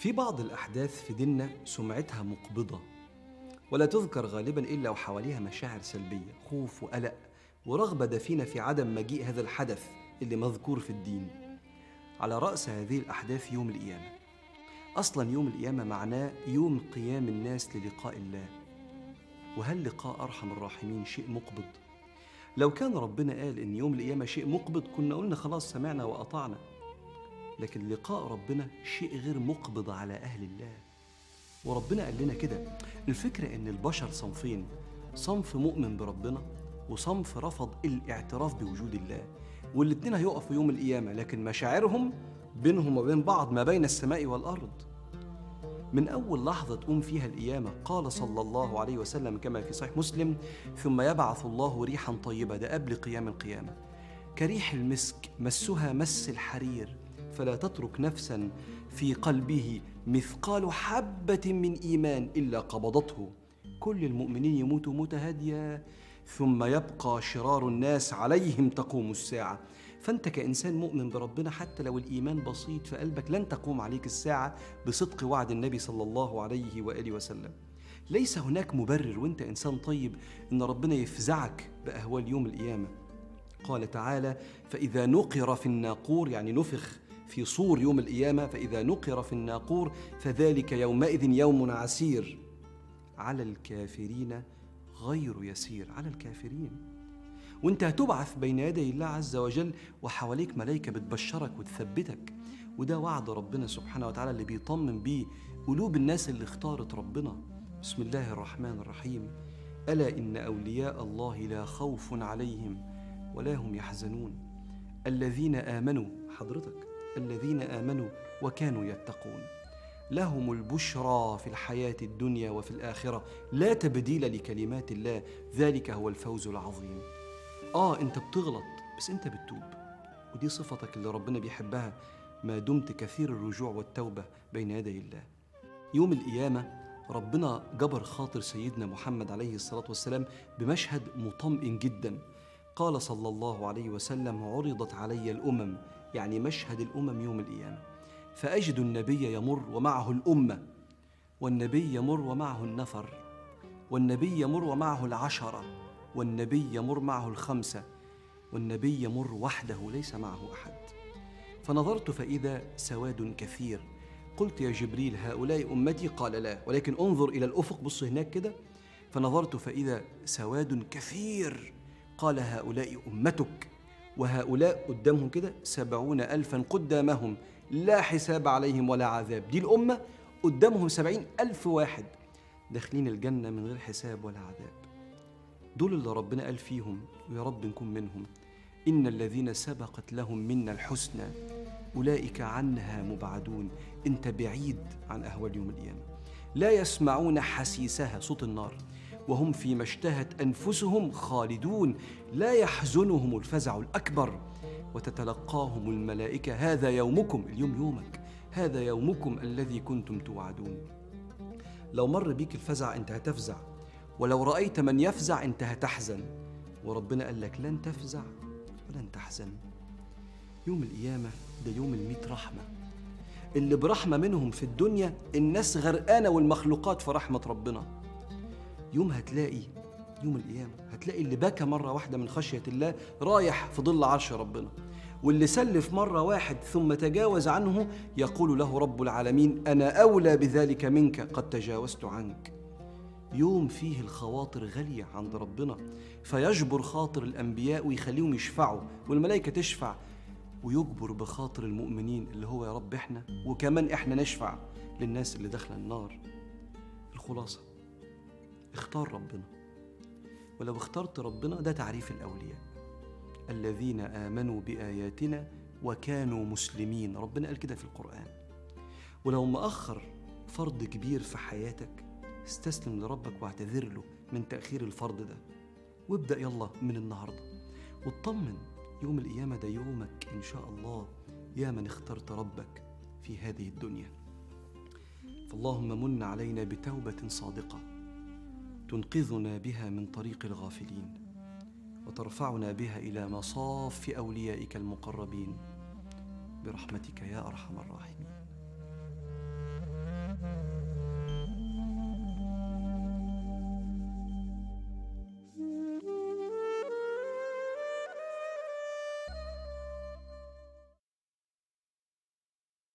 في بعض الأحداث في ديننا سمعتها مقبضة ولا تذكر غالبا إلا وحواليها مشاعر سلبية خوف وقلق ورغبة دفينة في عدم مجيء هذا الحدث اللي مذكور في الدين. على رأس هذه الأحداث يوم القيامة. أصلا يوم القيامة معناه يوم قيام الناس للقاء الله. وهل لقاء أرحم الراحمين شيء مقبض؟ لو كان ربنا قال إن يوم القيامة شيء مقبض كنا قلنا خلاص سمعنا وأطعنا. لكن لقاء ربنا شيء غير مقبض على أهل الله. وربنا قال لنا كده الفكرة إن البشر صنفين صنف مؤمن بربنا وصنف رفض الاعتراف بوجود الله والاتنين هيقفوا يوم القيامة لكن مشاعرهم بينهم وبين بعض ما بين السماء والأرض. من أول لحظة تقوم فيها القيامة قال صلى الله عليه وسلم كما في صحيح مسلم ثم يبعث الله ريحا طيبة ده قبل قيام القيامة. كريح المسك مسها مس الحرير. فلا تترك نفسا في قلبه مثقال حبة من إيمان إلا قبضته. كل المؤمنين يموتوا موتة هادية ثم يبقى شرار الناس عليهم تقوم الساعة. فأنت كإنسان مؤمن بربنا حتى لو الإيمان بسيط في قلبك لن تقوم عليك الساعة بصدق وعد النبي صلى الله عليه وآله وسلم. ليس هناك مبرر وأنت إنسان طيب إن ربنا يفزعك بأهوال يوم القيامة. قال تعالى فإذا نقر في الناقور يعني نفخ في صور يوم القيامة فإذا نقر في الناقور فذلك يومئذ يوم عسير. على الكافرين غير يسير على الكافرين. وأنت هتبعث بين يدي الله عز وجل وحواليك ملائكة بتبشرك وتثبتك. وده وعد ربنا سبحانه وتعالى اللي بيطمن بيه قلوب الناس اللي اختارت ربنا. بسم الله الرحمن الرحيم. ألا إن أولياء الله لا خوف عليهم ولا هم يحزنون. الذين آمنوا حضرتك الذين آمنوا وكانوا يتقون. لهم البشرى في الحياة الدنيا وفي الآخرة. لا تبديل لكلمات الله. ذلك هو الفوز العظيم. آه أنت بتغلط بس أنت بتتوب. ودي صفتك اللي ربنا بيحبها. ما دمت كثير الرجوع والتوبة بين يدي الله. يوم القيامة ربنا جبر خاطر سيدنا محمد عليه الصلاة والسلام بمشهد مطمئن جدا. قال صلى الله عليه وسلم عرضت علي الأمم يعني مشهد الأمم يوم القيامة. فأجد النبي يمر ومعه الأمة والنبي يمر ومعه النفر والنبي يمر ومعه العشرة والنبي يمر معه الخمسة والنبي يمر وحده ليس معه أحد. فنظرت فإذا سواد كثير. قلت يا جبريل هؤلاء أمتي؟ قال لا. ولكن انظر إلى الأفق بص هناك كده. فنظرت فإذا سواد كثير. قال هؤلاء أمتك. وهؤلاء قدامهم كده سبعون ألفا قدامهم لا حساب عليهم ولا عذاب. دي الأمة قدامهم سبعين ألف واحد داخلين الجنة من غير حساب ولا عذاب. دول اللي ربنا قال فيهم ويا رب نكون منهم. إن الذين سبقت لهم منا الحسنى أولئك عنها مبعدون. أنت بعيد عن أهوال يوم القيامة. لا يسمعون حسيسها صوت النار. وهم فيما اشتهت أنفسهم خالدون لا يحزنهم الفزع الأكبر. وتتلقاهم الملائكة هذا يومكم اليوم يومك هذا يومكم الذي كنتم توعدون. لو مر بيك الفزع أنت هتفزع ولو رأيت من يفزع أنت هتحزن. وربنا قال لك لن تفزع ولن تحزن. يوم القيامة ده يوم الميت رحمة. اللي برحمة منهم في الدنيا الناس غرقانة والمخلوقات في رحمة ربنا. يوم هتلاقي يوم القيامة هتلاقي اللي بكى مرة واحدة من خشية الله رايح في ظل عرش ربنا. واللي سلف مرة واحد ثم تجاوز عنه يقول له رب العالمين أنا أولى بذلك منك قد تجاوزت عنك. يوم فيه الخواطر غالية عند ربنا فيجبر خاطر الأنبياء ويخليهم يشفعوا والملائكة تشفع ويجبر بخاطر المؤمنين اللي هو يا رب إحنا وكمان إحنا نشفع للناس اللي داخلة النار. الخلاصة. اختار ربنا. ولو اخترت ربنا ده تعريف الأولياء. الذين آمنوا بآياتنا وكانوا مسلمين. ربنا قال كده في القرآن. ولو مأخر فرض كبير في حياتك استسلم لربك واعتذر له من تأخير الفرض ده. وابدأ يلا من النهاردة. واطمن يوم القيامة ده يومك إن شاء الله يا من اخترت ربك في هذه الدنيا. فاللهم من علينا بتوبة صادقة. تنقذنا بها من طريق الغافلين وترفعنا بها إلى مصاف أوليائك المقربين. برحمتك يا أرحم الراحمين.